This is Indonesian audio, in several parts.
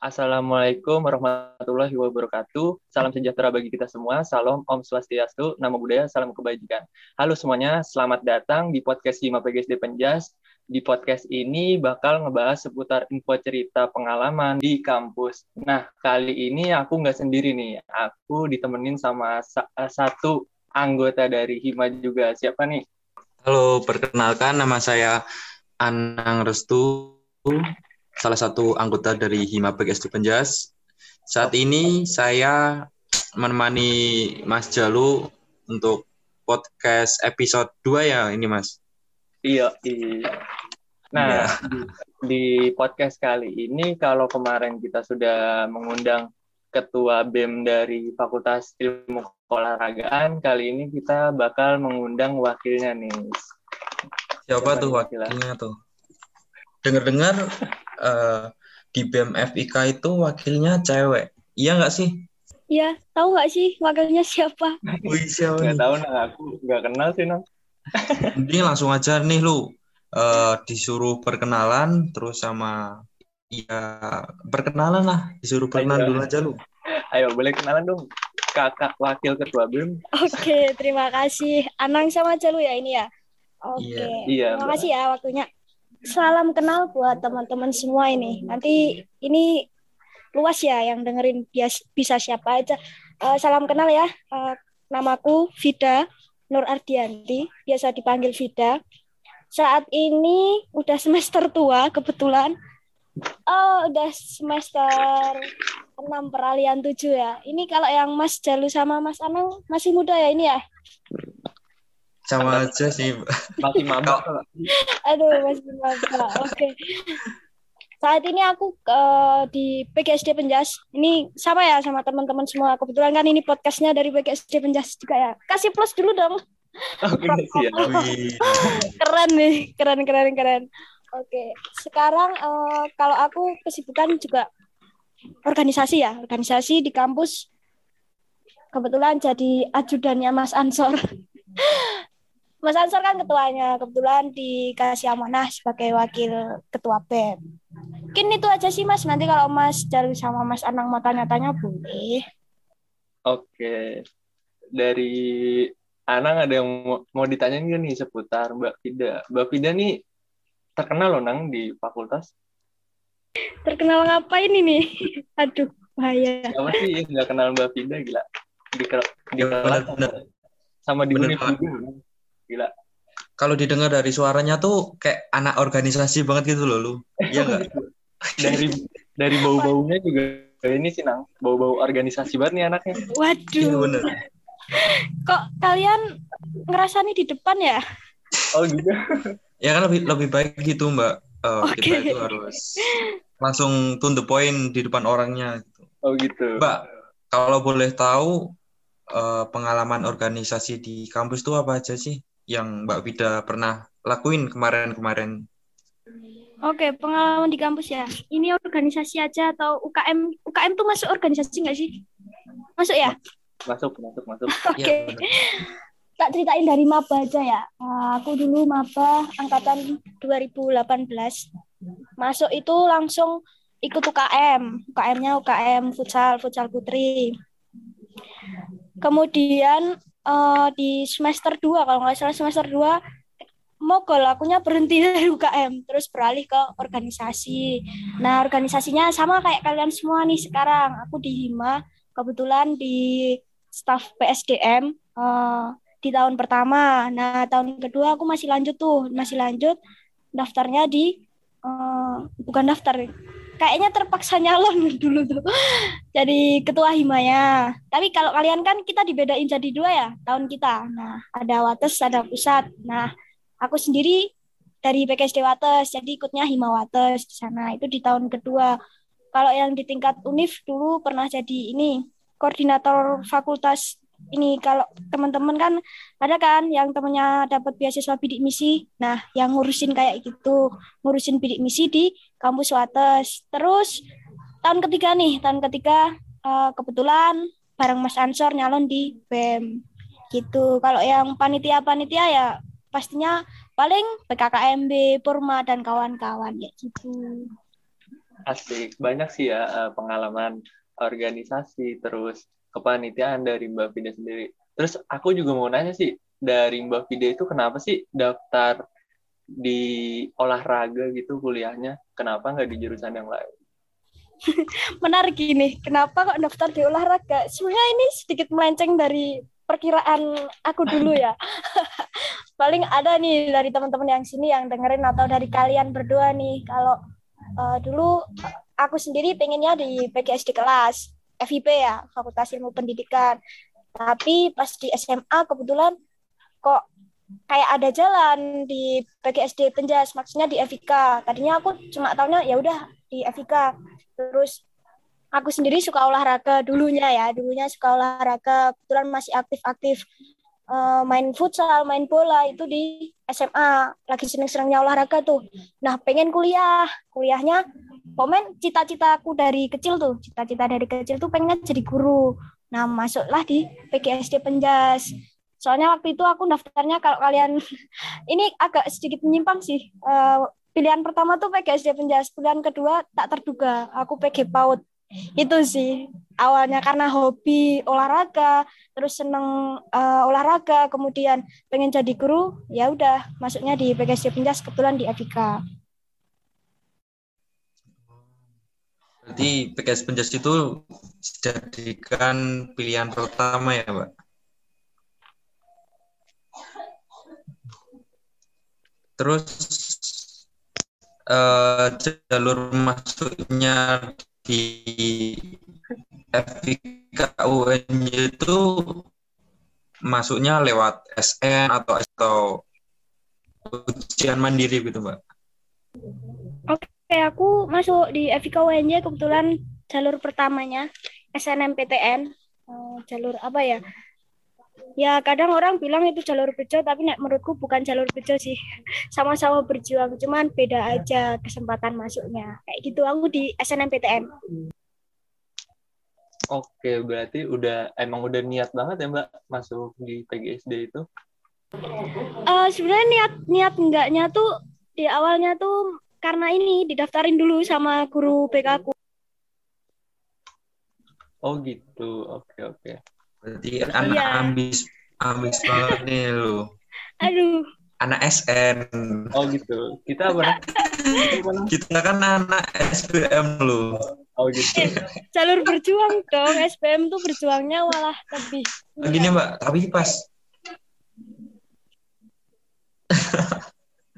Assalamualaikum warahmatullahi wabarakatuh. Salam sejahtera bagi kita semua. Salam Om Swastiastu, Nama Budaya, Salam Kebajikan. Halo semuanya, selamat datang di podcast Hima PGSD Penjas. Di podcast ini bakal ngebahas seputar info cerita pengalaman di kampus. Nah, kali ini aku nggak sendiri nih. Aku ditemenin sama eh, satu anggota dari Hima juga. Siapa nih? Halo, perkenalkan nama saya Anang Restu salah satu anggota dari Hima PGSD Penjas. Saat ini saya menemani Mas Jalu untuk podcast episode 2 ya ini Mas. Iya, iya. Nah, iya. Di, di podcast kali ini kalau kemarin kita sudah mengundang ketua BEM dari Fakultas Ilmu Olahragaan, kali ini kita bakal mengundang wakilnya nih. Siapa tuh wakilnya tuh? Dengar-dengar uh, di BMFIK itu wakilnya cewek. Iya nggak sih? Iya, tahu nggak sih wakilnya siapa? Wih, siapa? Nggak tahu, nah aku nggak kenal sih, nang. Mending langsung aja nih lu uh, disuruh perkenalan terus sama ya perkenalan lah disuruh perkenalan dulu aja lu. Ayo boleh kenalan dong kakak wakil ketua BEM. Oke, terima kasih. Anang sama aja lu ya ini ya. Oke. Iya. iya terima kasih ya waktunya salam kenal buat teman-teman semua ini. Nanti ini luas ya yang dengerin bisa siapa aja. Uh, salam kenal ya. Uh, namaku Vida Nur Ardianti, biasa dipanggil Vida. Saat ini udah semester tua kebetulan. Oh, udah semester 6 peralihan 7 ya. Ini kalau yang Mas Jalu sama Mas Anang masih muda ya ini ya? Sama aja sih. Masih mabak aduh masih mabak oke. Okay. saat ini aku uh, di PGSD Penjas. Ini sama ya sama teman-teman semua. Kebetulan kan ini podcastnya dari PGSD Penjas juga ya. Kasih plus dulu dong. Oke, okay, keren nih. Keren keren keren. Oke. Okay. sekarang uh, kalau aku kesibukan juga organisasi ya. Organisasi di kampus. Kebetulan jadi ajudannya Mas Ansor Mas Ansor kan ketuanya, kebetulan dikasih amanah sebagai wakil ketua BEM. Mungkin itu aja sih Mas, nanti kalau Mas cari sama Mas Anang mau tanya-tanya boleh. Oke, dari Anang ada yang mau, mau ditanyain gak nih seputar Mbak Fida? Mbak Fida nih terkenal loh Nang di fakultas. Terkenal ngapain ini? Aduh, bahaya. Siapa sih yang nggak kenal Mbak Fida gila? Di, di, di sama di bener, Gila. Kalau didengar dari suaranya tuh kayak anak organisasi banget gitu loh lu. Iya enggak? dari dari bau-baunya juga ini sih nang bau-bau organisasi banget nih anaknya. Waduh. Iya bener. Kok kalian ngerasa nih di depan ya? Oh gitu. ya kan lebih lebih baik gitu mbak. Uh, eh, okay. Kita itu harus langsung to the point di depan orangnya. Gitu. Oh gitu. Mbak, kalau boleh tahu uh, pengalaman organisasi di kampus itu apa aja sih? Yang Mbak Vida pernah lakuin kemarin-kemarin? Oke, pengalaman di kampus ya. Ini organisasi aja atau UKM? UKM tuh masuk organisasi nggak sih? Masuk ya? Masuk, masuk, masuk. Oke. Okay. Ya, tak ceritain dari maba aja ya. Uh, aku dulu maba angkatan 2018. Masuk itu langsung ikut UKM. UKM-nya UKM futsal, futsal putri. Kemudian uh, di semester 2 kalau nggak salah semester 2 mogol akunya berhenti dari UKM terus beralih ke organisasi. Nah, organisasinya sama kayak kalian semua nih sekarang. Aku di Hima, kebetulan di staff PSDM uh, eh, di tahun pertama. Nah, tahun kedua aku masih lanjut tuh, masih lanjut daftarnya di uh, bukan daftar kayaknya terpaksa nyalon dulu tuh. Jadi ketua himaya. Tapi kalau kalian kan kita dibedain jadi dua ya tahun kita. Nah ada wates ada pusat. Nah aku sendiri dari PKSD Wates jadi ikutnya hima wates di sana. Itu di tahun kedua. Kalau yang di tingkat univ dulu pernah jadi ini koordinator fakultas ini kalau teman-teman kan ada kan yang temennya dapat beasiswa bidik misi. Nah yang ngurusin kayak gitu ngurusin bidik misi di kampus Wates. Terus tahun ketiga nih tahun ketiga uh, kebetulan bareng Mas Ansor nyalon di BEM. Gitu. Kalau yang panitia-panitia ya pastinya paling PKKMB Purma dan kawan-kawan ya gitu. Asik, banyak sih ya uh, pengalaman organisasi, terus kepanitiaan dari Mbak Fida sendiri. Terus aku juga mau nanya sih, dari Mbak Fida itu kenapa sih daftar di olahraga gitu kuliahnya? Kenapa nggak di jurusan yang lain? Menarik ini, kenapa kok daftar di olahraga? Sebenarnya ini sedikit melenceng dari perkiraan aku dulu ya. Paling ada nih dari teman-teman yang sini yang dengerin atau dari kalian berdua nih, kalau uh, dulu aku sendiri pengennya di PGSD kelas FIP ya Fakultas Ilmu Pendidikan. Tapi pas di SMA kebetulan kok kayak ada jalan di PGSD Penjas maksudnya di FIK tadinya aku cuma tahunya ya udah di FIK terus aku sendiri suka olahraga dulunya ya dulunya suka olahraga. Kebetulan masih aktif-aktif uh, main futsal, main bola itu di SMA. Lagi seneng-senengnya olahraga tuh. Nah, pengen kuliah. Kuliahnya komen cita-citaku dari kecil tuh. Cita-cita dari kecil tuh pengen jadi guru. Nah, masuklah di PGSD Penjas. Soalnya waktu itu aku daftarnya kalau kalian ini agak sedikit menyimpang sih. Uh, pilihan pertama tuh PGSD Penjas, pilihan kedua tak terduga aku PG PAUD itu sih awalnya karena hobi olahraga terus seneng uh, olahraga kemudian pengen jadi guru ya udah masuknya di PGSD Pinjas kebetulan di Evika Berarti PGS Penjas itu dijadikan pilihan pertama ya, Mbak? Terus uh, jalur masuknya di FIKUN itu masuknya lewat SN atau atau ujian mandiri gitu mbak? Oke, aku masuk di FIK UNJ kebetulan jalur pertamanya SNMPTN, eh, jalur apa ya? Ya kadang orang bilang itu jalur bejo tapi nek menurutku bukan jalur bejo sih sama-sama berjuang cuman beda aja kesempatan masuknya kayak gitu aku di SNMPTN Oke, berarti udah emang udah niat banget ya Mbak masuk di PGSD itu? Uh, Sebenarnya niat niat enggaknya tuh di awalnya tuh karena ini didaftarin dulu sama guru BK aku. Oh gitu, oke oke. Berarti anak iya. ambis ambis banget nih lu. Aduh. Anak SN. Oh gitu. Kita apa? Kita kan anak SPM lu. Oh gitu. Eh, jalur berjuang dong. SPM tuh berjuangnya malah lebih. Oh, gini Mbak, tapi pas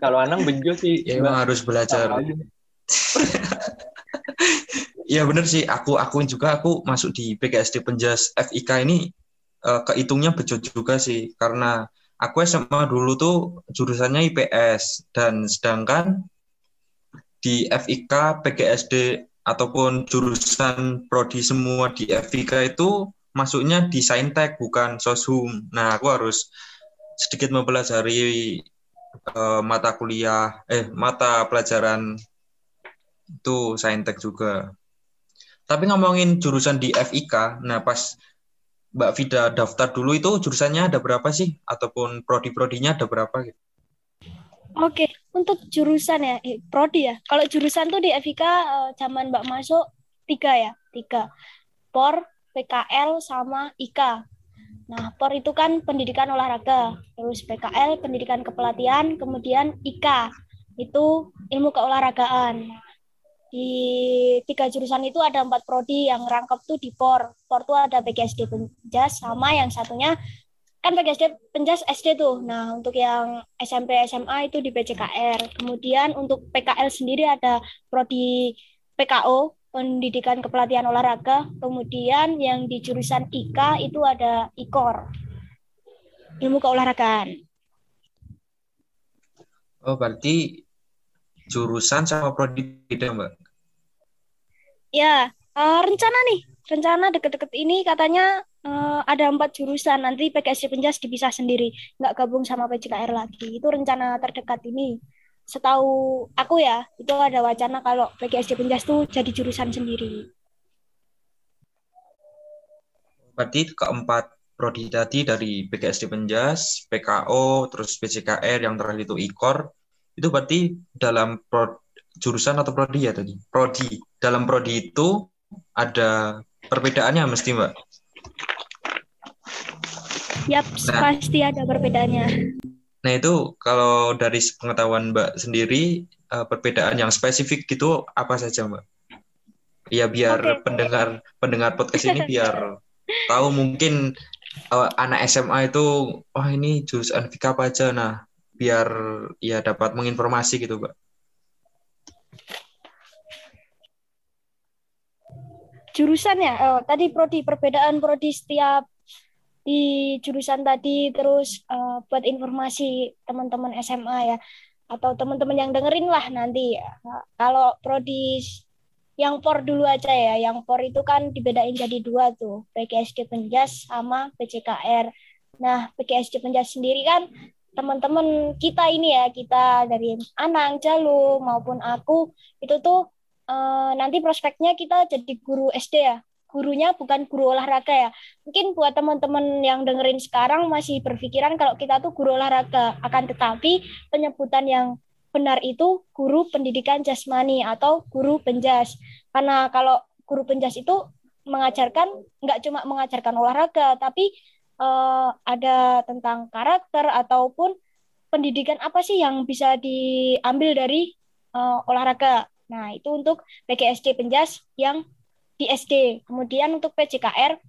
kalau Anang bejo sih ya, emang harus belajar. Iya bener sih, aku aku juga aku masuk di PGSD Penjas FIK ini uh, kehitungnya bejo juga sih karena aku SMA dulu tuh jurusannya IPS dan sedangkan di FIK PGSD ataupun jurusan prodi semua di FIK itu masuknya di Saintek bukan Soshum. Nah, aku harus sedikit mempelajari uh, mata kuliah eh mata pelajaran itu Saintek juga. Tapi ngomongin jurusan di FIK, nah pas Mbak Vida daftar dulu itu jurusannya ada berapa sih? Ataupun prodi-prodinya ada berapa gitu? Oke, untuk jurusan ya, eh, prodi ya. Kalau jurusan tuh di FIK eh, zaman Mbak masuk tiga ya, tiga. POR, PKL, sama IK. Nah, POR itu kan pendidikan olahraga, terus PKL pendidikan kepelatihan, kemudian IK itu ilmu keolahragaan di tiga jurusan itu ada empat prodi yang rangkap tuh di POR. POR tuh ada PGSD Penjas sama yang satunya kan PGSD Penjas SD tuh. Nah, untuk yang SMP SMA itu di PCKR. Kemudian untuk PKL sendiri ada prodi PKO, Pendidikan Kepelatihan Olahraga. Kemudian yang di jurusan IK itu ada IKOR, Ilmu Keolahragaan. Oh, berarti jurusan sama prodi beda, Mbak? Ya, uh, rencana nih, rencana deket-deket ini katanya uh, ada empat jurusan. Nanti PKSD Penjas dipisah sendiri, nggak gabung sama PJKR lagi. Itu rencana terdekat ini. Setahu aku ya, itu ada wacana kalau PKSD Penjas tuh jadi jurusan sendiri. Berarti keempat prodi tadi dari PKSD Penjas, PKO, terus PJKR yang terakhir itu IKOR, itu berarti dalam pro, jurusan atau prodi ya tadi? Prodi. Dalam prodi itu ada perbedaannya mesti Mbak? Yap, nah, pasti ada perbedaannya. Nah itu kalau dari pengetahuan Mbak sendiri uh, perbedaan yang spesifik gitu apa saja Mbak? Ya biar okay. pendengar pendengar podcast ini biar tahu mungkin uh, anak SMA itu wah oh, ini jurusan FIK apa aja nah biar ya dapat menginformasi gitu Mbak. Jurusannya oh, tadi prodi perbedaan prodi setiap di jurusan tadi terus uh, buat informasi teman-teman SMA ya atau teman-teman yang dengerin lah nanti ya. kalau prodi yang por dulu aja ya yang por itu kan dibedain jadi dua tuh PGSD Penjas sama PCKR nah PGSD Penjas sendiri kan teman-teman kita ini ya kita dari Anang Jalu maupun aku itu tuh uh, nanti prospeknya kita jadi guru SD ya gurunya bukan guru olahraga ya. Mungkin buat teman-teman yang dengerin sekarang masih berpikiran kalau kita tuh guru olahraga. Akan tetapi penyebutan yang benar itu guru pendidikan jasmani atau guru penjas. Karena kalau guru penjas itu mengajarkan nggak cuma mengajarkan olahraga, tapi uh, ada tentang karakter ataupun pendidikan apa sih yang bisa diambil dari uh, olahraga. Nah, itu untuk PGSD Penjas yang di SD. Kemudian untuk PJKR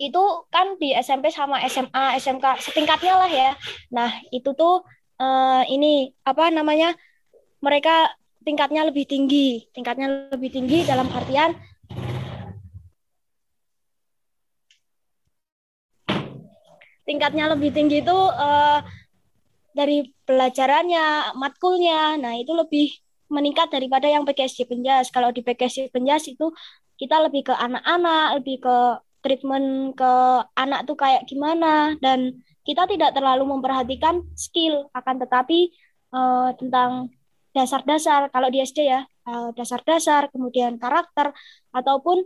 itu kan di SMP sama SMA, SMK setingkatnya lah ya. Nah, itu tuh uh, ini apa namanya? Mereka tingkatnya lebih tinggi, tingkatnya lebih tinggi dalam artian tingkatnya lebih tinggi itu uh, dari pelajarannya, matkulnya. Nah, itu lebih meningkat daripada yang PKSD Penjas. Kalau di PKSD Penjas itu kita lebih ke anak-anak, lebih ke treatment ke anak tuh kayak gimana dan kita tidak terlalu memperhatikan skill akan tetapi uh, tentang dasar-dasar kalau di SD ya eh, dasar-dasar kemudian karakter ataupun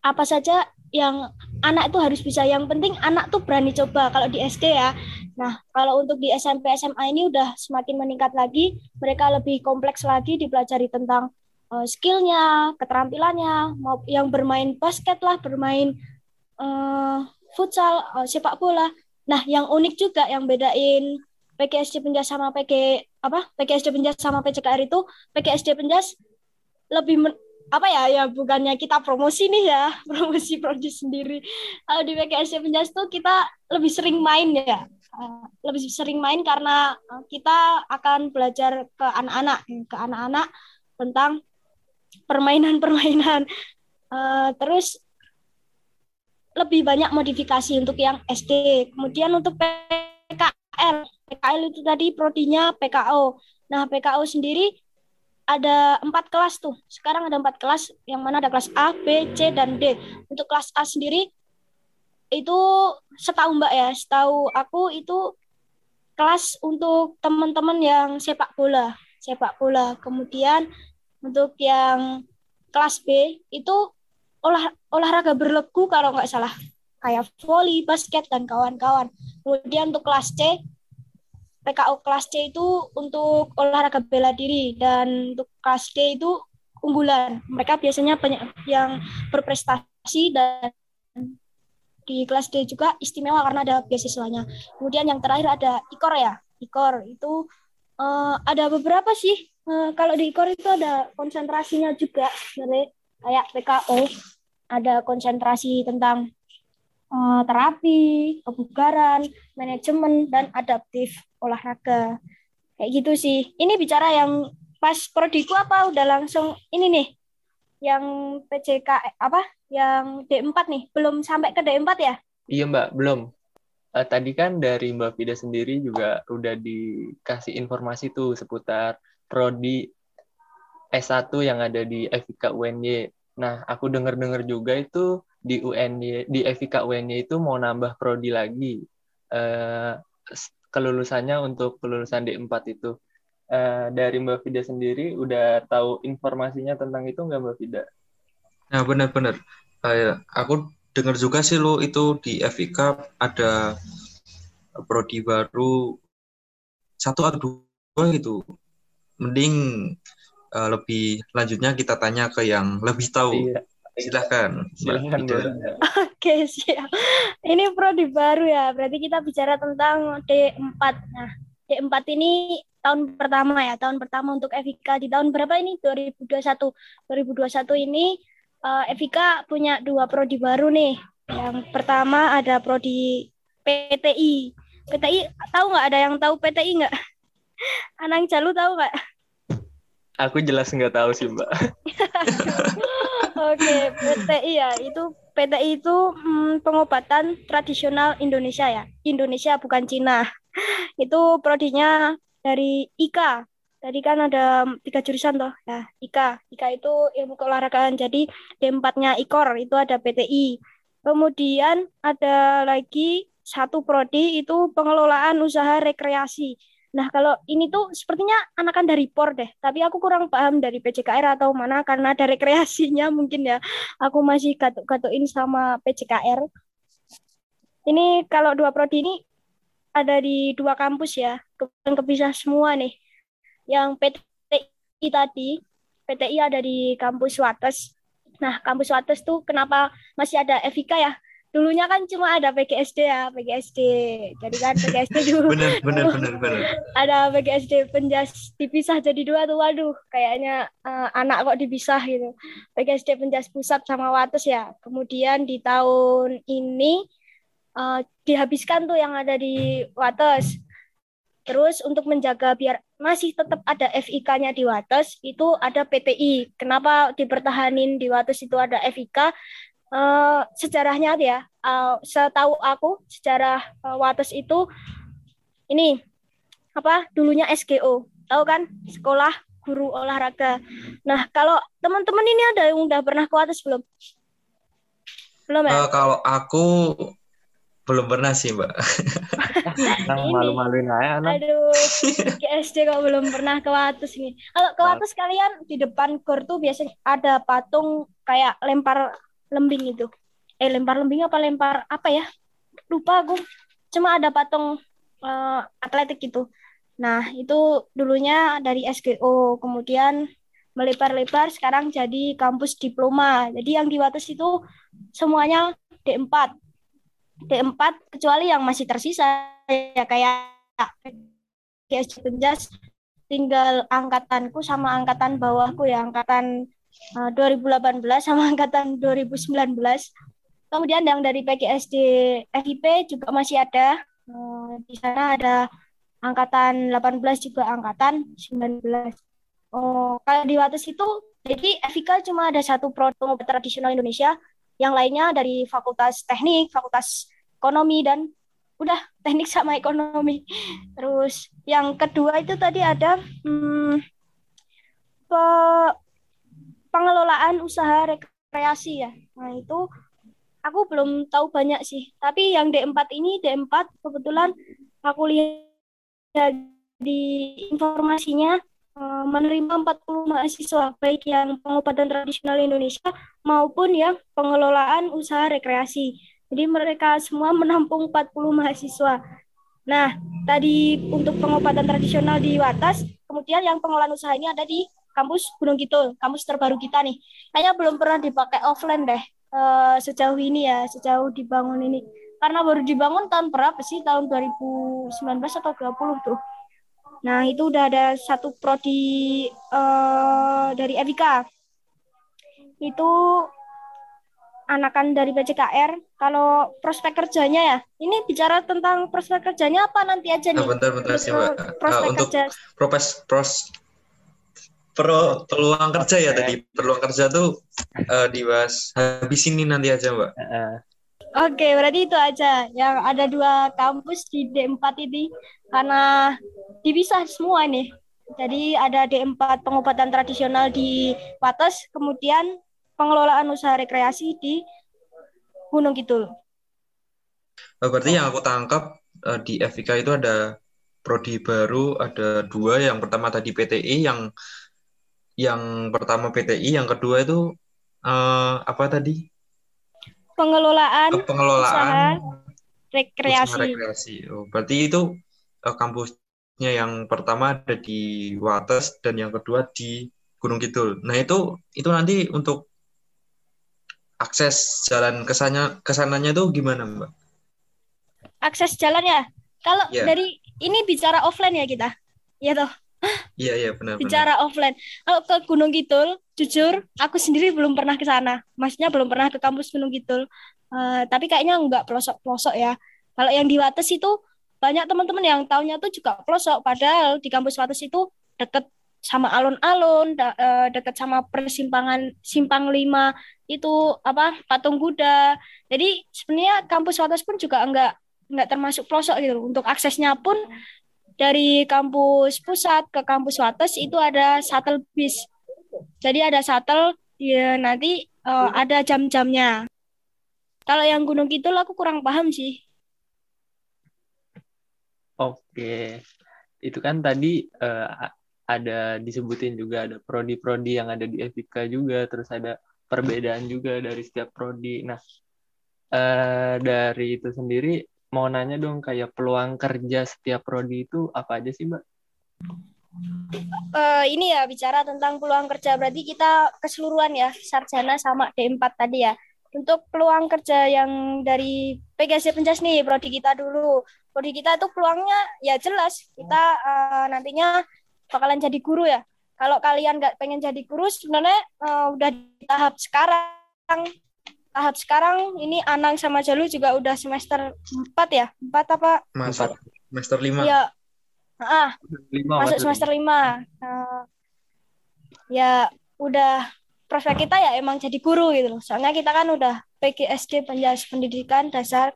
apa saja yang anak itu harus bisa. Yang penting anak tuh berani coba kalau di SD ya. Nah kalau untuk di SMP SMA ini udah semakin meningkat lagi. Mereka lebih kompleks lagi dipelajari tentang uh, skillnya, keterampilannya, mau yang bermain basket lah, bermain uh, futsal, uh, sepak bola. Nah, yang unik juga yang bedain PGSD Penjas sama PG apa? PGSD Penjas sama PCKR itu PGSD Penjas lebih men, apa ya ya bukannya kita promosi nih ya promosi prodi sendiri kalau di PGSD Penjas tuh kita lebih sering main ya uh, lebih sering main karena kita akan belajar ke anak-anak ke anak-anak tentang permainan-permainan. Uh, terus lebih banyak modifikasi untuk yang SD. Kemudian untuk PKL, PKL itu tadi prodinya PKO. Nah PKO sendiri ada empat kelas tuh. Sekarang ada empat kelas, yang mana ada kelas A, B, C, dan D. Untuk kelas A sendiri itu setahu Mbak ya, setahu aku itu kelas untuk teman-teman yang sepak bola, sepak bola. Kemudian untuk yang kelas B itu olah olahraga berlegu kalau nggak salah kayak voli, basket dan kawan-kawan. Kemudian untuk kelas C PKO kelas C itu untuk olahraga bela diri dan untuk kelas D itu unggulan. Mereka biasanya banyak yang berprestasi dan di kelas D juga istimewa karena ada beasiswanya. Kemudian yang terakhir ada IKOR ya. IKOR itu uh, ada beberapa sih uh, kalau di IKOR itu ada konsentrasinya juga sebenarnya kayak PKO ada konsentrasi tentang terapi, kebugaran, manajemen dan adaptif olahraga. Kayak gitu sih. Ini bicara yang pas prodiku apa udah langsung ini nih yang PJK apa yang D4 nih belum sampai ke D4 ya? Iya Mbak, belum. Uh, tadi kan dari Mbak Fida sendiri juga udah dikasih informasi tuh seputar prodi S1 yang ada di FIK UNY. Nah, aku dengar-dengar juga itu di UNY di FIK UNY itu mau nambah prodi lagi. Uh, kelulusannya untuk kelulusan D4 itu. Uh, dari Mbak Fida sendiri udah tahu informasinya tentang itu nggak Mbak Fida? Nah, benar-benar. Uh, aku dengar juga sih lo itu di FIK ada prodi baru satu atau dua gitu mending uh, lebih lanjutnya kita tanya ke yang lebih tahu. Iya. Silakan. Mbak Silakan, Ida. Bro. Oke, siap. Ini prodi baru ya. Berarti kita bicara tentang D4. Nah, D4 ini tahun pertama ya, tahun pertama untuk FIK di tahun berapa ini? 2021. 2021 ini eh, FIK punya dua prodi baru nih. Yang pertama ada prodi PTI. PTI tahu nggak ada yang tahu PTI nggak? Anang Jalu tahu nggak? Aku jelas nggak tahu sih, Mbak. Oke, PTI ya. Itu PTI itu hmm, pengobatan tradisional Indonesia ya. Indonesia bukan Cina. Itu prodinya dari IKA. Tadi kan ada tiga jurusan toh. Ya, IKA. IKA itu ilmu keolahragaan. Jadi D4-nya IKOR itu ada PTI. Kemudian ada lagi satu prodi itu pengelolaan usaha rekreasi. Nah, kalau ini tuh sepertinya anakan dari POR deh, tapi aku kurang paham dari PJKR atau mana karena ada rekreasinya mungkin ya. Aku masih gatuk-gatukin sama PJKR. Ini kalau dua prodi ini ada di dua kampus ya, kebetulan kepisah semua nih. Yang PTI tadi, PTI ada di kampus Wates. Nah, kampus Wates tuh kenapa masih ada FIK ya? Dulunya kan cuma ada PGSD ya, PGSD. Jadi kan PGSD dulu. Benar, benar, benar, benar. ada PGSD Penjas dipisah jadi dua tuh waduh kayaknya eh, anak kok dipisah gitu. PGSD Penjas Pusat sama Wates ya. Kemudian di tahun ini eh, dihabiskan tuh yang ada di Wates. Terus untuk menjaga biar masih tetap ada FIK-nya di Wates itu ada PTI kenapa dipertahanin di Wates itu ada FIK Eh, sejarahnya ya. Eh, setahu aku sejarah eh, Wates itu ini apa dulunya SGO tahu kan? Sekolah guru olahraga. Nah kalau teman-teman ini ada yang udah pernah ke atas belum? Belum ya? Eh, kalau aku belum pernah sih, Mbak. Malu-maluin aja, aduh ke SD kok belum pernah ke Wates ini. Kalau ke Wates kalian di depan gor tuh biasanya ada patung kayak lempar lembing itu. Eh lempar lembing apa lempar apa ya? Lupa aku. Cuma ada patung eh, atletik gitu nah itu dulunya dari SGO kemudian melebar-lebar sekarang jadi kampus diploma. Jadi yang di Wates itu semuanya D4 D4 kecuali yang masih tersisa ya kayak GSD Penjas tinggal angkatanku sama angkatan bawahku ya angkatan eh, 2018 sama angkatan 2019 kemudian yang dari PGSD FIP juga masih ada. Eh, di sana ada angkatan 18 juga angkatan 19 oh kalau di Wates itu jadi FIK cuma ada satu obat tradisional Indonesia. Yang lainnya dari fakultas teknik fakultas ekonomi dan udah teknik sama ekonomi. Terus yang kedua itu tadi ada hmm, pengelolaan usaha rekreasi ya. Nah itu aku belum tahu banyak sih. Tapi yang D4 ini D4 kebetulan aku lihat di informasinya eh, menerima 40 mahasiswa baik yang pengobatan tradisional Indonesia maupun yang pengelolaan usaha rekreasi. Jadi mereka semua menampung 40 mahasiswa. Nah, tadi untuk pengobatan tradisional di Watas, kemudian yang pengelolaan usaha ini ada di kampus Gunung Kidul, kampus terbaru kita nih. Kayaknya belum pernah dipakai offline deh eh, sejauh ini ya, sejauh dibangun ini. Karena baru dibangun tahun berapa sih? Tahun 2019 atau 20 tuh. Nah, itu udah ada satu prodi eh, dari FIK. Itu anakan dari BCKR kalau prospek kerjanya ya ini bicara tentang prospek kerjanya apa nanti aja Nah, nih bentar, bentar sih, Pro- Mbak. Eh, prospek untuk kerja propes pros pro peluang kerja ya Oke. tadi. Peluang kerja tuh eh, dibahas habis ini nanti aja mbak. Heeh. oke berarti itu aja. Yang ada dua kampus di D4 ini karena dipisah semua nih jadi ada D4 pengobatan tradisional di Wates kemudian pengelolaan usaha rekreasi di Gunung Kidul. Eh, berarti yang aku tangkap eh, di FIK itu ada prodi baru ada dua. Yang pertama tadi PTI yang yang pertama PTI yang kedua itu eh, apa tadi pengelolaan Eh, pengelolaan usaha usaha rekreasi rekreasi oh, berarti itu kampus kampusnya yang pertama ada di Wates dan yang kedua di Gunung Kidul. Nah itu itu nanti untuk akses jalan ke sana ke sananya itu gimana Mbak? Akses jalannya. Kalau Iya. dari ini bicara offline ya kita. Ya toh. Iya iya benar benar. bicara offline. Kalau ke Gunung Kidul, jujur aku sendiri belum pernah ke sana. Maksudnya belum pernah ke kampus Gunung Kidul. Eh, tapi kayaknya nggak pelosok-pelosok ya. Kalau yang di Wates itu banyak teman-teman yang tahunya tuh juga pelosok. Padahal di kampus Wates itu deket sama alun-alun, da- eh, deket sama persimpangan simpang lima itu apa patung Buddha. Jadi sebenarnya kampus Wates pun juga enggak nggak termasuk pelosok gitu. Untuk aksesnya pun dari kampus pusat ke kampus Wates itu ada shuttle bis. Jadi ada shuttle ya nanti eh, ada jam-jamnya. Kalau yang Gunung Kidul aku kurang paham sih. Oke, itu kan tadi a- ada disebutin juga ada prodi-prodi yang ada di FIK juga, terus ada perbedaan juga dari setiap prodi. Nah, eh, dari itu sendiri mau nanya dong kayak peluang kerja setiap prodi itu apa aja sih, Mbak? Eh, ini ya bicara tentang peluang kerja berarti kita keseluruhan ya sarjana sama D4 tadi ya. Untuk peluang kerja yang dari PGSD Penjas nih, prodi kita dulu. Prodi kita itu peluangnya ya jelas kita eh, nantinya bakalan jadi guru ya. Kalau kalian nggak pengen jadi guru sebenarnya eh, udah di tahap sekarang tahap sekarang ini Anang sama Jalu juga udah semester 4 ya. 4 apa? Masuk. Semester lima. Ya. Ah, Lima masuk semester lima. Eh, ya udah prospek kita ya emang jadi guru gitu loh. Soalnya kita kan udah PGSD pendidikan dasar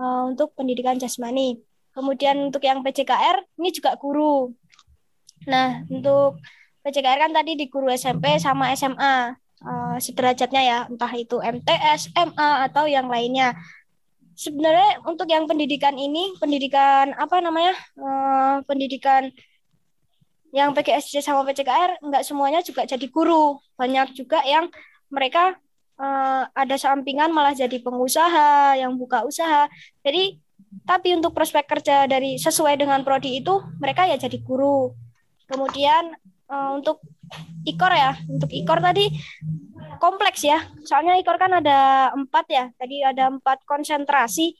eh, untuk pendidikan jasmani. Kemudian untuk yang PJKR ini juga guru. Nah untuk PJKR kan tadi di guru SMP sama SMA eh, sederajatnya ya entah itu MTS MA atau yang lainnya. Sebenarnya untuk yang pendidikan ini pendidikan apa namanya eh, pendidikan yang PGSD sama PCKR nggak semuanya juga jadi guru. Banyak juga yang mereka eh, ada sampingan malah jadi pengusaha yang buka usaha. Jadi tapi untuk prospek kerja dari sesuai dengan prodi itu mereka ya jadi guru. Kemudian untuk ikor ya untuk ikor tadi kompleks ya soalnya ikor kan ada empat ya tadi ada empat konsentrasi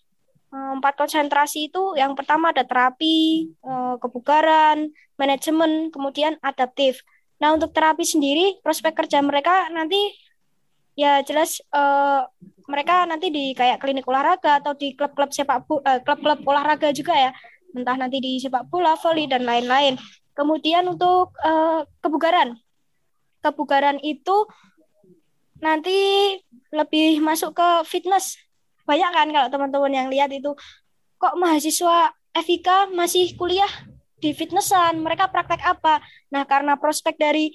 Eh, empat konsentrasi itu yang pertama ada terapi eh, kebugaran manajemen, kemudian adaptif. Nah, untuk terapi sendiri, prospek kerja mereka nanti ya jelas eh, mereka nanti di kayak klinik olahraga atau di klub-klub sepak klub-klub olahraga juga ya. Entah nanti di sepak bola, voli dan lain-lain. Kemudian untuk eh, kebugaran. Kebugaran itu nanti lebih masuk ke fitness. Banyak kan kalau teman-teman yang lihat itu kok mahasiswa FIK masih kuliah di fitnessan, mereka praktek apa? Nah, karena prospek dari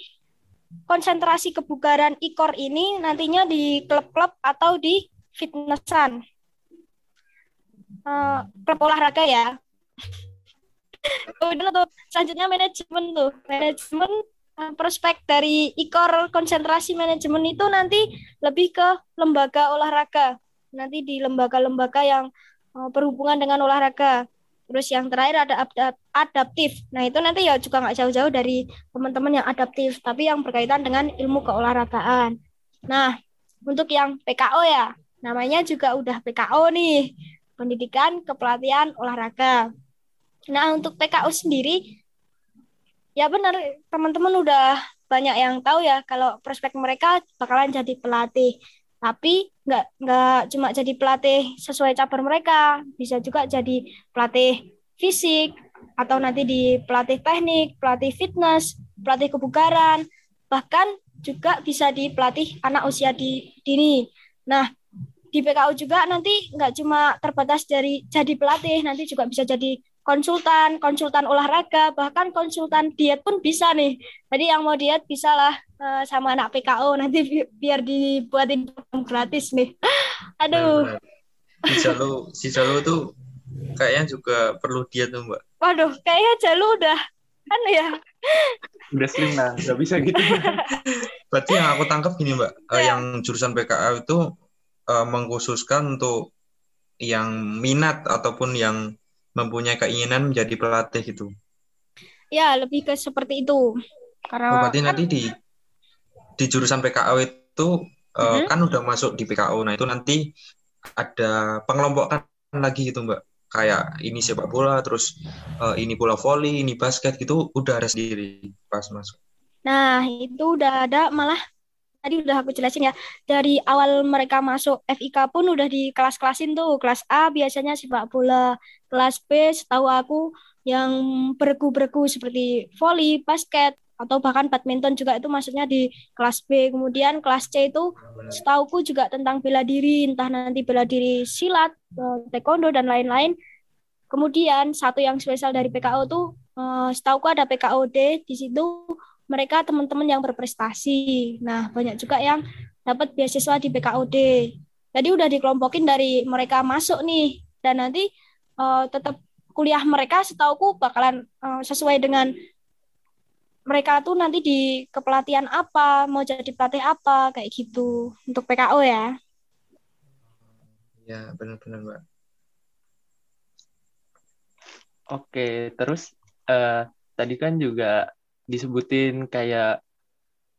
konsentrasi kebugaran ikor ini nantinya di klub-klub atau di fitnessan. Eh, klub olahraga ya. Udah tuh, selanjutnya manajemen tuh. Manajemen eh, prospek dari ikor konsentrasi manajemen itu nanti lebih ke lembaga olahraga. Nanti di lembaga-lembaga yang eh, berhubungan dengan olahraga. Terus yang terakhir ada adap- adaptif. Nah itu nanti ya juga nggak jauh-jauh dari teman-teman yang adaptif, tapi yang berkaitan dengan ilmu keolahragaan. Nah untuk yang PKO ya, namanya juga udah PKO nih, Pendidikan Kepelatihan Olahraga. Nah untuk PKO sendiri, ya benar teman-teman udah banyak yang tahu ya kalau prospek mereka bakalan jadi pelatih. Tapi nggak nggak cuma jadi pelatih sesuai cabur mereka, bisa juga jadi pelatih fisik atau nanti di pelatih teknik, pelatih fitness, pelatih kebugaran, bahkan juga bisa di pelatih anak usia di, dini. Nah, di PKU juga nanti nggak cuma terbatas dari jadi pelatih, nanti juga bisa jadi konsultan, konsultan olahraga, bahkan konsultan diet pun bisa nih. Jadi yang mau diet bisa lah eh, sama anak PKU nanti bi- biar dibuatin program gratis nih. Aduh. Si Jalu, si Jalu tuh kayaknya juga perlu diet tuh Mbak. waduh, kayaknya Jalu udah kan ya. Udah slim nah, nggak bisa gitu. Berarti yang aku tangkap gini Mbak, Iya. yang jurusan PKA itu eh, mengkhususkan untuk yang minat ataupun yang mempunyai keinginan menjadi pelatih gitu. Ya, lebih ke seperti itu. Karena Oh, berarti kan- nanti di di jurusan PKO itu eh, Mhm. kan udah masuk di PKO. Nah, itu nanti ada pengelompokan lagi gitu, Mbak. Kayak ini sepak bola, terus eh, ini bola voli, ini basket gitu udah ada sendiri pas masuk. Nah, itu udah ada malah tadi udah aku jelasin ya. Dari awal mereka masuk FIK pun udah di kelas-kelasin tuh. Kelas A biasanya sepak bola, kelas B setahu aku yang bergu-bergu seperti voli, basket atau bahkan badminton juga itu masuknya di kelas B. Kemudian kelas C itu setauku juga tentang bela diri, entah nanti bela diri silat, eh, taekwondo dan lain-lain. Kemudian satu yang spesial dari PKO tuh eh, setauku ada PKOD di situ mereka teman-teman yang berprestasi. Nah, banyak juga yang dapat beasiswa di PKOD. Jadi udah dikelompokin dari mereka masuk nih dan nanti eh, tetap kuliah mereka setauku bakalan eh, sesuai dengan mereka tuh nanti di kepelatihan apa, mau jadi pelatih apa, kayak gitu untuk PKO ya. Ya, benar-benar, Mbak. Oke, terus eh, tadi kan juga disebutin kayak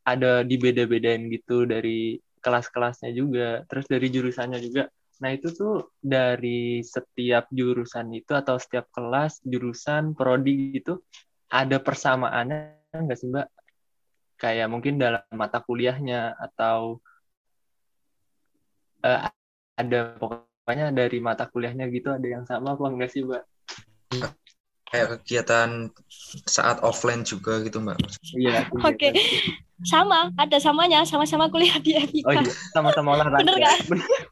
ada dibeda-bedain gitu dari kelas-kelasnya juga, terus dari jurusannya juga. Nah, itu tuh dari setiap jurusan itu atau setiap kelas, jurusan, prodi gitu, ada persamaannya nggak sih, Mbak? Kayak mungkin dalam mata kuliahnya atau eh, ada pokoknya dari mata kuliahnya gitu ada yang sama apa enggak sih, Mbak? Kayak kegiatan saat offline juga gitu, Mbak. Iya. Oke. Sama, ada samanya, sama-sama kuliah di FIK. Oh iya, sama-sama olahraga. Bener kan?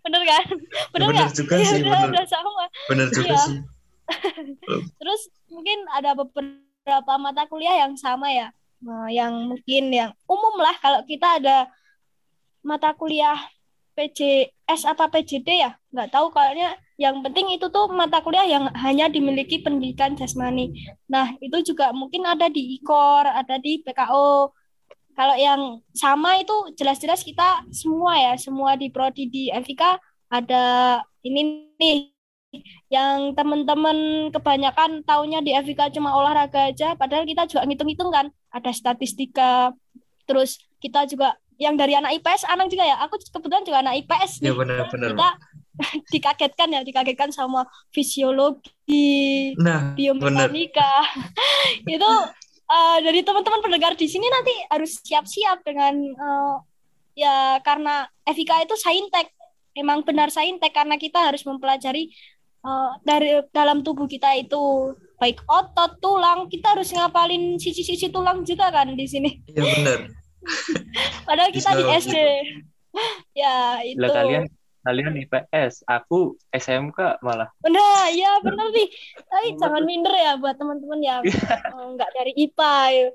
Bener kan? Bener Bener nggak? juga Iya, sih, udah, bener. udah sama. Benar juga Iya. sih. Terus mungkin ada beberapa mata kuliah yang sama ya, Nah, yang mungkin yang umum lah kalau kita ada mata kuliah PJS apa PJD ya, nggak tahu kayaknya. Yang penting itu tuh mata kuliah yang hanya dimiliki pendidikan jasmani. Nah itu juga mungkin ada di IKOR, ada di PKO. Kalau yang sama itu jelas-jelas kita semua ya, semua di prodi di FIK ada ini nih yang teman-teman kebanyakan taunya di FIK cuma olahraga aja, padahal kita juga ngitung-ngitung kan, ada statistika, terus kita juga yang dari anak IPS, Anang juga ya, aku kebetulan juga anak IPS Ya benar-benar. kita dikagetkan ya, dikagetkan sama fisiologi, Nah, biomekanika, itu eh, dari teman-teman pendengar di sini nanti harus siap-siap dengan eh, ya karena FIK itu saintek, emang benar saintek karena kita harus mempelajari eh, dari dalam tubuh kita itu baik otot, tulang, kita harus ngapalin sisi-sisi tulang juga kan di sini. Iya benar. Padahal kita di SD. ya itu. Lah kalian kalian IPS, aku SMK malah. Nah, ya benar nih. Tapi jangan minder ya buat teman-teman yang Iya. eh, nggak dari IPA. Ya.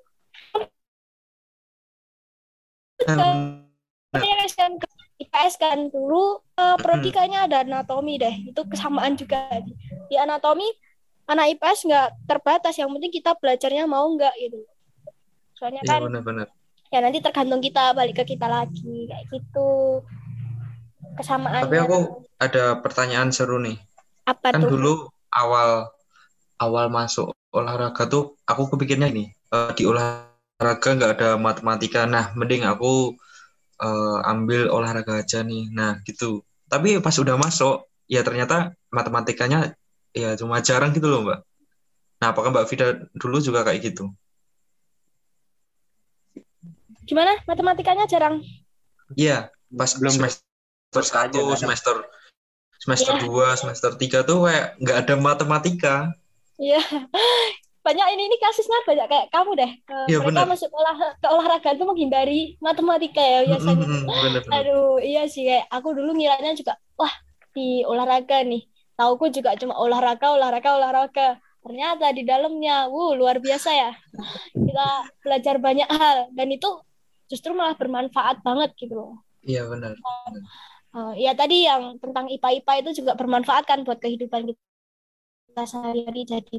Saya SMK IPS kan dulu eh, prodi Mm-mm. kayaknya ada anatomi deh. Itu kesamaan juga di anatomi anak IPS nggak terbatas. Yang penting kita belajarnya mau nggak gitu. Soalnya Iya kan benar-benar. ya nanti tergantung kita balik ke kita lagi kayak gitu. Kesamaannya. Tapi aku ada pertanyaan seru nih. apa Kan tuh? dulu awal awal masuk olahraga tuh aku kepikirnya ini eh, di olahraga nggak ada matematika. Nah, mending aku eh, ambil olahraga aja nih. Nah, gitu. Tapi pas udah masuk, ya ternyata matematikanya ya cuma jarang gitu loh, Mbak. Nah, apakah Mbak Vida dulu juga kayak gitu? Gimana? Matematikanya jarang. Iya, pas Belum semester terus aja, satu, ada. semester semester Iya. dua, semester tiga tuh kayak nggak ada matematika. Iya. Banyak ini ini kasusnya banyak kayak kamu deh. Eh, Iya, mereka benar. masuk olah ke olahraga itu menghindari matematika ya biasanya. Mm, mm, mm, bener-bener. Aduh, iya sih kayak aku dulu ngiranya juga wah di olahraga nih. Tauku juga cuma olahraga, olahraga, olahraga. Ternyata di dalamnya, wuh luar biasa ya. Kita belajar banyak hal dan itu justru malah bermanfaat banget gitu loh. Iya benar. Eh, ya tadi yang tentang IPA-IPA itu juga bermanfaat kan buat kehidupan kita sehari-hari jadi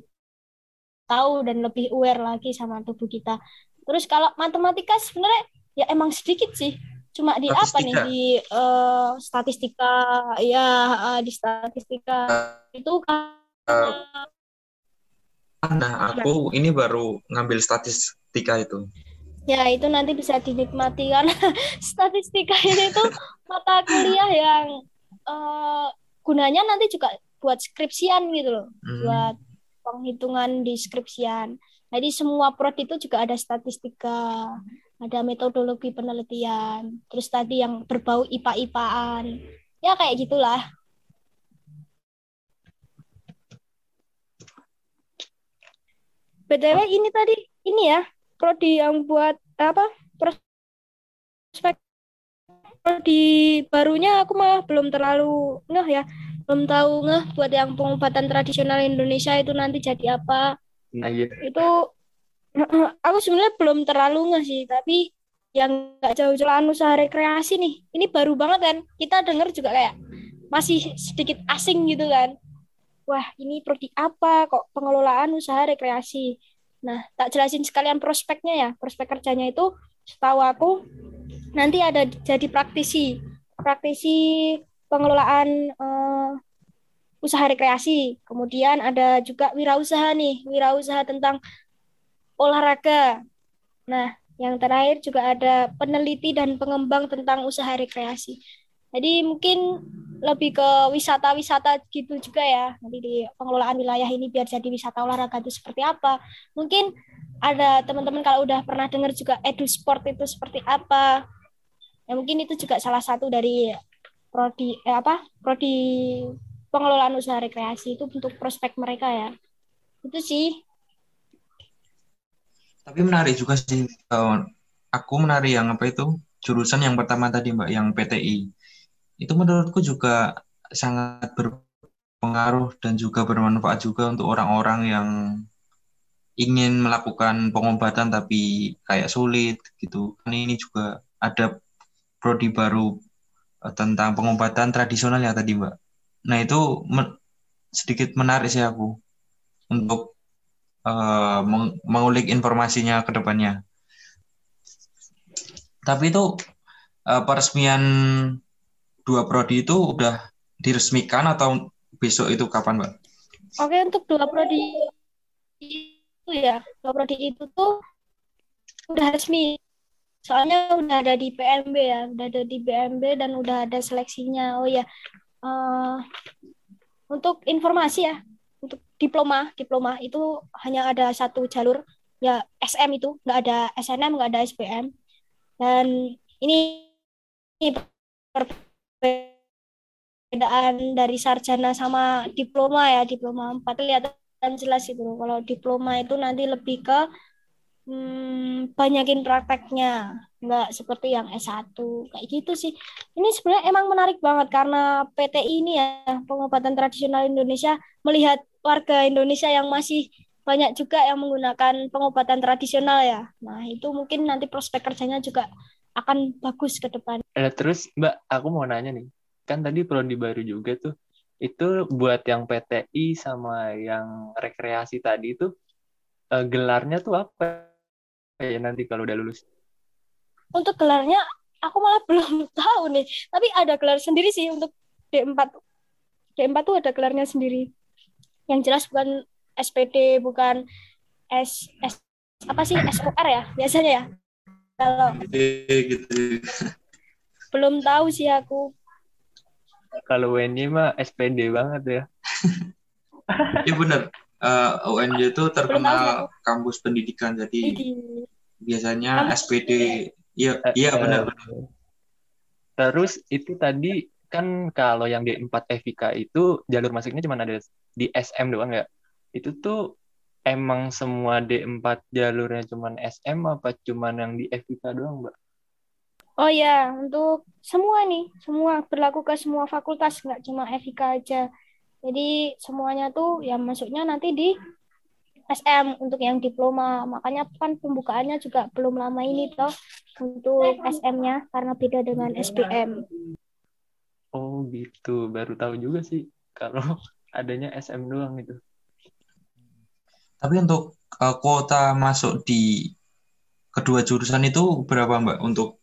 tahu dan lebih aware lagi sama tubuh kita. Terus kalau matematika sebenarnya ya emang sedikit sih. Cuma di apa nih Statistika. di eh, statistika ya eh, di statistika itu kan Nah, aku ini baru ngambil statistika itu. Ya, itu nanti bisa dinikmati karena statistika ini tuh mata kuliah yang uh, gunanya nanti juga buat skripsian gitu loh. Hmm. Buat penghitungan di skripsian. Jadi semua prodi itu juga ada statistika, ada metodologi penelitian, terus tadi yang berbau IPA-IPAan. Ya kayak gitulah. BTW ini tadi ini ya, prodi yang buat apa? Prospek prodi barunya aku mah belum terlalu ngeh ya. Belum tahu ngeh buat yang pengobatan tradisional Indonesia itu nanti jadi apa Nah, iya. Itu aku sebenarnya belum terlalu nggak sih, tapi yang nggak jauh-jauh usaha rekreasi nih. Ini baru banget kan. Kita dengar juga kayak masih sedikit asing gitu kan. Wah, ini prodi apa kok pengelolaan usaha rekreasi. Nah, tak jelasin sekalian prospeknya ya. Prospek kerjanya itu setahu aku nanti ada jadi praktisi. Praktisi pengelolaan eh, usaha rekreasi. Kemudian ada juga wirausaha nih, wirausaha tentang olahraga. Nah, yang terakhir juga ada peneliti dan pengembang tentang usaha rekreasi. Jadi mungkin lebih ke wisata-wisata gitu juga ya. Nanti di pengelolaan wilayah ini biar jadi wisata olahraga itu seperti apa. Mungkin ada teman-teman kalau udah pernah dengar juga edu sport itu seperti apa. Ya mungkin itu juga salah satu dari prodi eh apa? prodi pengelolaan usaha rekreasi itu untuk prospek mereka ya. Itu sih. Tapi menarik juga sih kawan. Aku menarik yang apa itu jurusan yang pertama tadi Mbak yang PTI. Itu menurutku juga sangat berpengaruh dan juga bermanfaat juga untuk orang-orang yang ingin melakukan pengobatan tapi kayak sulit gitu. Ini juga ada prodi baru eh, tentang pengobatan tradisional ya tadi Mbak. Nah itu men sedikit menarik sih aku untuk uh, meng mengulik informasinya ke depannya. Tapi itu uh, peresmian dua prodi itu udah diresmikan atau besok itu kapan, Mbak? Oke, untuk dua prodi itu ya, dua prodi itu tuh udah resmi. Soalnya udah ada di PMB ya, udah ada di PMB dan udah ada seleksinya. Oh ya, uh, untuk informasi ya untuk diploma diploma itu hanya ada satu jalur ya SM itu nggak ada SNM nggak ada SPM dan ini, perbedaan dari sarjana sama diploma ya diploma empat. Kelihatan jelas itu kalau diploma itu nanti lebih ke hmm, banyakin prakteknya. Nggak seperti yang S1 kayak gitu sih. Ini sebenarnya emang menarik banget karena PT ini ya pengobatan tradisional Indonesia melihat warga Indonesia yang masih banyak juga yang menggunakan pengobatan tradisional ya. Nah itu mungkin nanti prospek kerjanya juga akan bagus ke depan. Eh, terus Mbak aku mau nanya nih. Kan tadi prodi baru juga tuh. Itu buat yang PTI sama yang rekreasi tadi itu eh, gelarnya tuh apa? Ya nanti kalau udah lulus. Untuk gelarnya aku malah belum tahu nih. Tapi ada gelar sendiri sih untuk D4 D4 tuh ada gelarnya sendiri. Yang jelas bukan SPD bukan S, S apa sih? SOR ya biasanya ya kalau gitu. belum tahu sih aku. Kalau WNY mah SPD banget ya. Iya benar uh, eh, UNJ itu terkenal kampus pendidikan. Jadi biasanya SPD Iya, uh, iya benar-benar. Eh, terus itu tadi kan kalau yang di 4 FIK itu jalur masuknya cuma ada di SM doang ya. Itu tuh emang semua D4 jalurnya cuma SM apa cuma yang di FIK doang, Mbak? Oh ya, untuk semua nih, semua berlaku ke semua fakultas, nggak cuma FIK aja. Jadi semuanya tuh yang masuknya nanti di SM untuk yang diploma. Makanya kan pembukaannya juga belum lama ini toh untuk SM-nya karena beda dengan SPM. Oh gitu, baru tahu juga sih kalau adanya SM doang itu. Tapi untuk uh, kuota masuk di kedua jurusan itu berapa Mbak untuk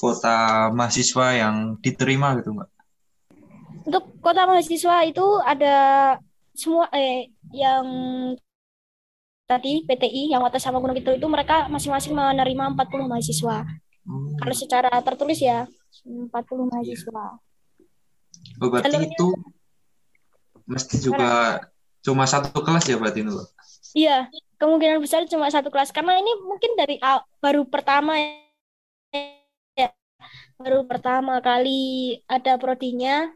kuota mahasiswa yang diterima gitu Mbak? Untuk kuota mahasiswa itu ada semua eh yang tadi PTI yang Wates sama Gunung Kidul itu mereka masing-masing menerima 40 mahasiswa. Hmm. Kalau secara tertulis ya 40 mahasiswa. Oh, berarti jalurnya- itu mesti juga cuma satu kelas ya berarti itu. Iya, kemungkinan besar cuma satu kelas karena ini mungkin dari baru pertama ya, baru pertama kali ada prodinya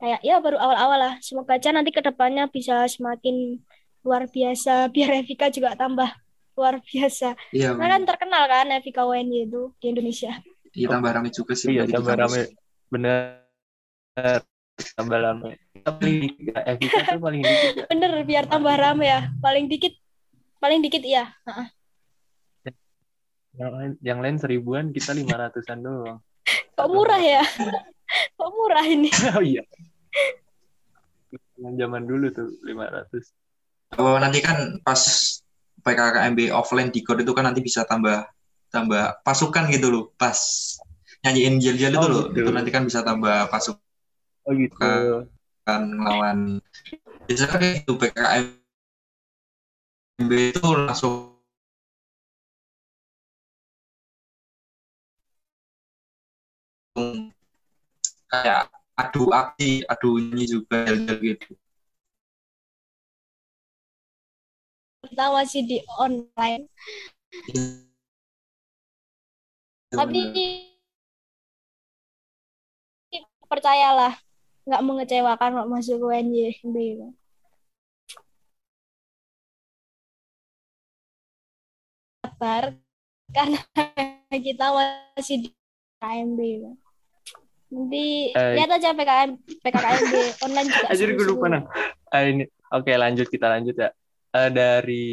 kayak ya baru awal-awal lah. Semoga aja nanti ke depannya bisa semakin luar biasa biar Evika juga tambah luar biasa. Iya, Karena kan terkenal kan Evika UNY itu di Indonesia. iya tambah ramai juga sih. Iya, tambah rame. Bener. Tambah rame. Paling dikit ya. Evika tuh paling dikit ya. Bener biar tambah rame ya. Paling dikit paling dikit iya. Yang lain, yang lain seribuan, kita lima ratusan doang. Kok murah ya? Kok murah ini? oh iya. Yang zaman dulu tuh 500. Oh, nanti kan pas PKKMB offline di itu kan nanti bisa tambah tambah pasukan gitu loh pas nyanyiin jel-jel itu Oh, loh gitu. itu nanti kan bisa tambah pasukan Oh gitu. lawan biasanya kayak gitu PKKMB itu langsung kayak adu aksi adu ini juga gitu Kita masih di online. Tapi percayalah nggak mengecewakan kok masuk ke UNYB. Sabar karena kita masih di KMB. Nanti Eh. lihat aja PKM PKKMB online juga. Anjir gue lupa nang. Ah, ini. Oke lanjut kita lanjut ya. Eh, dari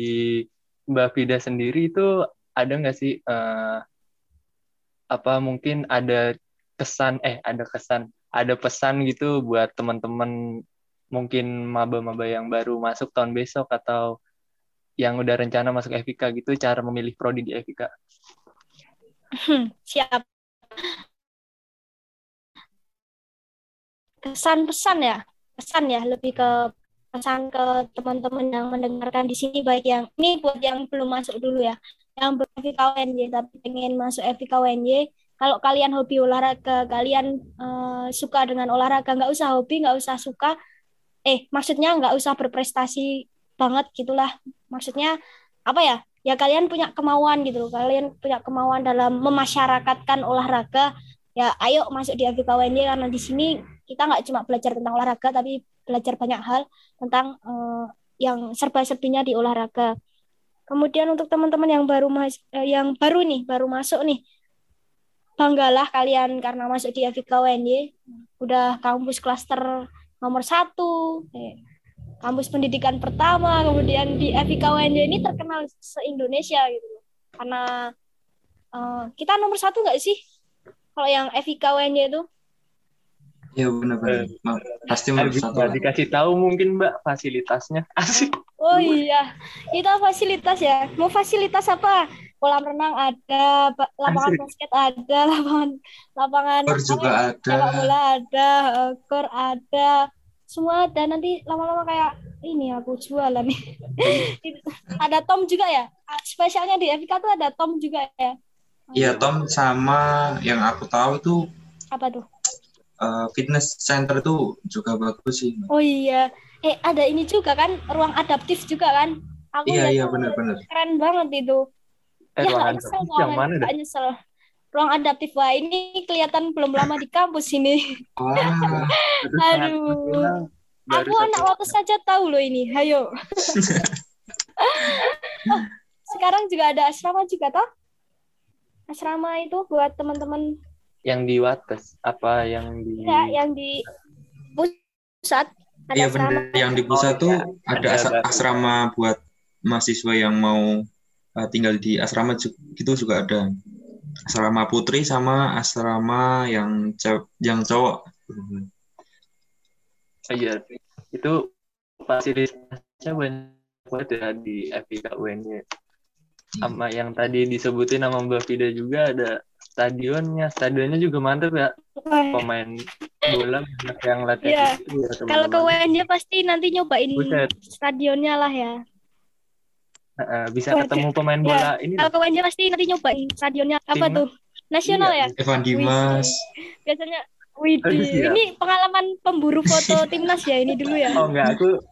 Mbak Fida sendiri itu ada nggak sih eh, apa mungkin ada kesan eh ada kesan ada pesan gitu buat teman-teman mungkin maba-maba yang baru masuk tahun besok atau yang udah rencana masuk FIK gitu cara memilih prodi di FIK. Siap. Kesan pesan ya, pesan ya lebih ke pesan ke teman-teman yang mendengarkan di sini baik yang ini buat yang belum masuk dulu ya, yang belum FIKWNY tapi pengen masuk FIKWNY. Kalau kalian hobi olahraga, kalian eh, suka dengan olahraga, nggak usah hobi, nggak usah suka, eh maksudnya nggak usah berprestasi banget gitulah. Maksudnya apa ya? Ya kalian punya kemauan gitu loh. Kalian punya kemauan dalam memasyarakatkan olahraga. Ya ayo masuk di FIKWNY karena di sini kita nggak cuma belajar tentang olahraga tapi belajar banyak hal tentang eh, yang serba-serbinya di olahraga. Kemudian untuk teman-teman yang baru mas eh, yang baru nih, baru masuk nih, banggalah kalian karena masuk di FIKWNY, udah kampus klaster nomor satu, eh, kampus pendidikan pertama, kemudian di FIKWNY ini terkenal se-Indonesia gitu loh. Karena eh, kita nomor satu nggak sih? Kalau yang FIKWNY itu? ya benar-benar Ma- pasti Bisa satu lah. dikasih tahu mungkin Mbak fasilitasnya. Asik. Oh iya, kita fasilitas ya. Mau fasilitas apa? Kolam renang ada, lapangan Asik. basket ada, lapangan lapangan Gor juga apa ya, ada sepak bola ada, eh, gor ada, semua ada. Nanti lama-lama kayak ini aku jualan nih. ada Tom juga ya. Spesialnya di FK tuh ada Tom juga ya. Iya Tom sama yang aku tahu itu Apa tuh? eh, fitness center itu juga bagus sih. Oh iya. Eh ada ini juga kan ruang adaptif juga kan? Aku Iya iya tuh benar-benar. keren banget itu. Eh, ya ruang adaptif nyesel yang soalnya, mana nggak nyesel. Ruang adaptif wah ini kelihatan belum lama di kampus ini. Wah, Terus Aduh. Aku anak waktu saja tahu loh ini. Hayo. Oh, sekarang juga ada asrama juga toh? Asrama itu buat teman-teman yang di Wates apa yang di ya yang di pusat ada iya asrama. benar. Yang di pusat Oh, tuh iya. ada Ada asrama buat mahasiswa yang mau eh, tinggal di asrama gitu juga ada. Asrama putri sama asrama yang yang cowok. Oh, iya itu fasilitasnya banyak banget ya di FIK UNY sama yang tadi disebutin sama Mbak Fida juga ada stadionnya stadionnya juga mantep ya pemain bola banyak yang Iya. latihan itu ya Kalau ke. UNJ pasti nanti nyobain Buset. stadionnya lah ya. Uh, bisa Waduh. ketemu pemain Ya, bola ini Kalau UNJ pasti nanti nyobain stadionnya apa Timnas. tuh? Nasional Iya. ya? Evan Dimas. Biasanya Widih, siap. ini pengalaman pemburu foto timnas ya ini dulu ya. Oh enggak, aku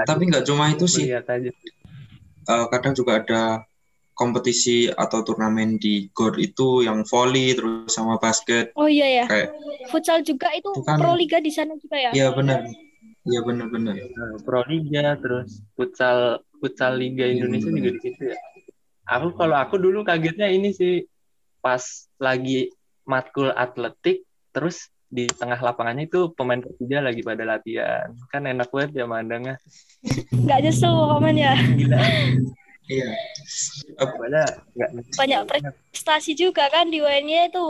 Tapi nggak cuma itu sih. lihat aja. Eh, kadang juga ada kompetisi atau turnamen di GOR itu yang volley terus sama basket Oh iya ya. kayak Futsal juga itu Itu kan- pro liga di sana juga ya. iya benar iya benar-benar Eh, Pro Liga terus futsal futsal Liga Indonesia juga di situ ya. Aku kalau aku dulu kagetnya ini sih pas lagi matkul atletik terus di tengah lapangannya itu pemain Persija lagi pada latihan. Kan enak banget ya mandangnya. Nggak nyesel komen ya. Gila. iya nggak Banyak prestasi juga kan di UNY itu.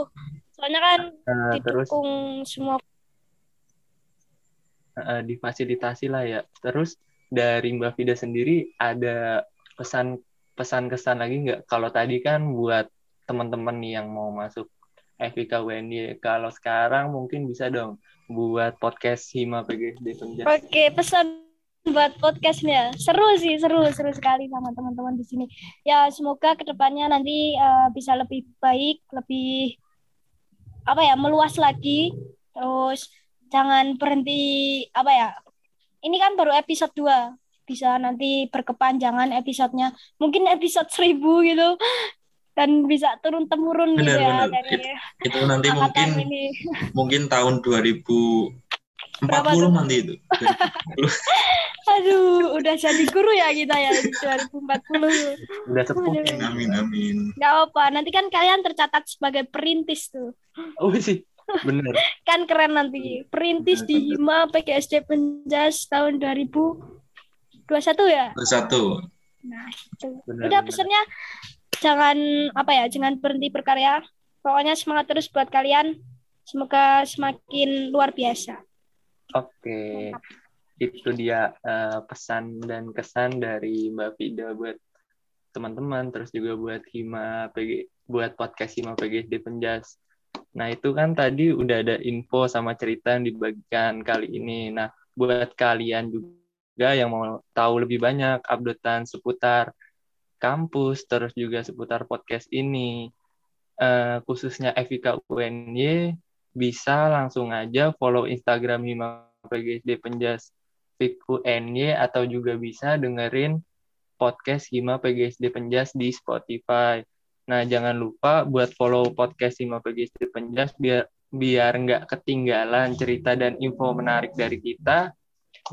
Soalnya kan terus didukung semua eh, difasilitasi lah ya. Terus dari Mbak Vida sendiri ada pesan pesan kesan lagi nggak? Kalau tadi kan buat teman-teman yang mau masuk FIK UNY, kalau sekarang mungkin bisa dong buat podcast Hima PGSD Penjas. Oke, pesan buat podcastnya. Seru sih, seru, seru sekali sama teman-teman di sini. Ya, semoga ke depannya nanti eh, bisa lebih baik, lebih apa ya, meluas lagi. Terus jangan berhenti apa ya? Ini kan baru episode 2. Bisa nanti berkepanjangan episodenya. Mungkin episode 1000 gitu. Dan bisa turun temurun gitu Benar, ya benar. dari itu nanti angkatan mungkin ini. mungkin tahun 2040 Berapa tuh? nanti itu Aduh, udah jadi guru ya kita ya di 2040. Udah sepuh. Ya. amin amin Gak apa, nanti kan kalian tercatat sebagai perintis tuh. Oh sih, bener. Kan keren nanti. Perintis di Hima PGSD Penjas tahun 2021 ya. satu Nah, itu. Benar, Udah pesannya jangan apa ya, jangan berhenti berkarya. Pokoknya semangat terus buat kalian. Semoga semakin luar biasa. Oke, itu dia eh, pesan dan kesan dari Mbak Vida buat teman-teman, terus juga buat Hima PG, buat podcast Hima PGSD Penjas. Nah itu kan tadi udah ada info sama cerita yang dibagikan kali ini. Nah buat kalian juga yang mau tahu lebih banyak updatean seputar kampus, terus juga seputar podcast ini, eh, khususnya FIK UNY, bisa langsung aja follow Instagram Hima PGSD Penjas Fik UNY atau juga bisa dengerin podcast Hima PGSD Penjas di Spotify. Nah, jangan lupa buat follow podcast Hima PGSD Penjas biar biar nggak ketinggalan cerita dan info menarik dari kita.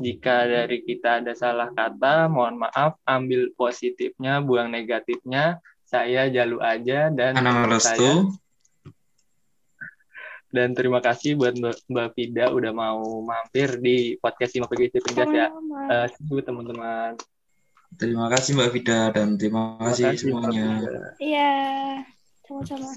Jika dari kita ada salah kata, mohon maaf, ambil positifnya, buang negatifnya. Saya Jalu aja dan saya Restu dan terima kasih buat Mbak, Vida udah mau mampir di podcast Hima PGSD Penjas ya. Eh, you, teman-teman. Terima kasih Mbak Vida dan terima Terima kasih kasih, semuanya. Iya, sama-sama.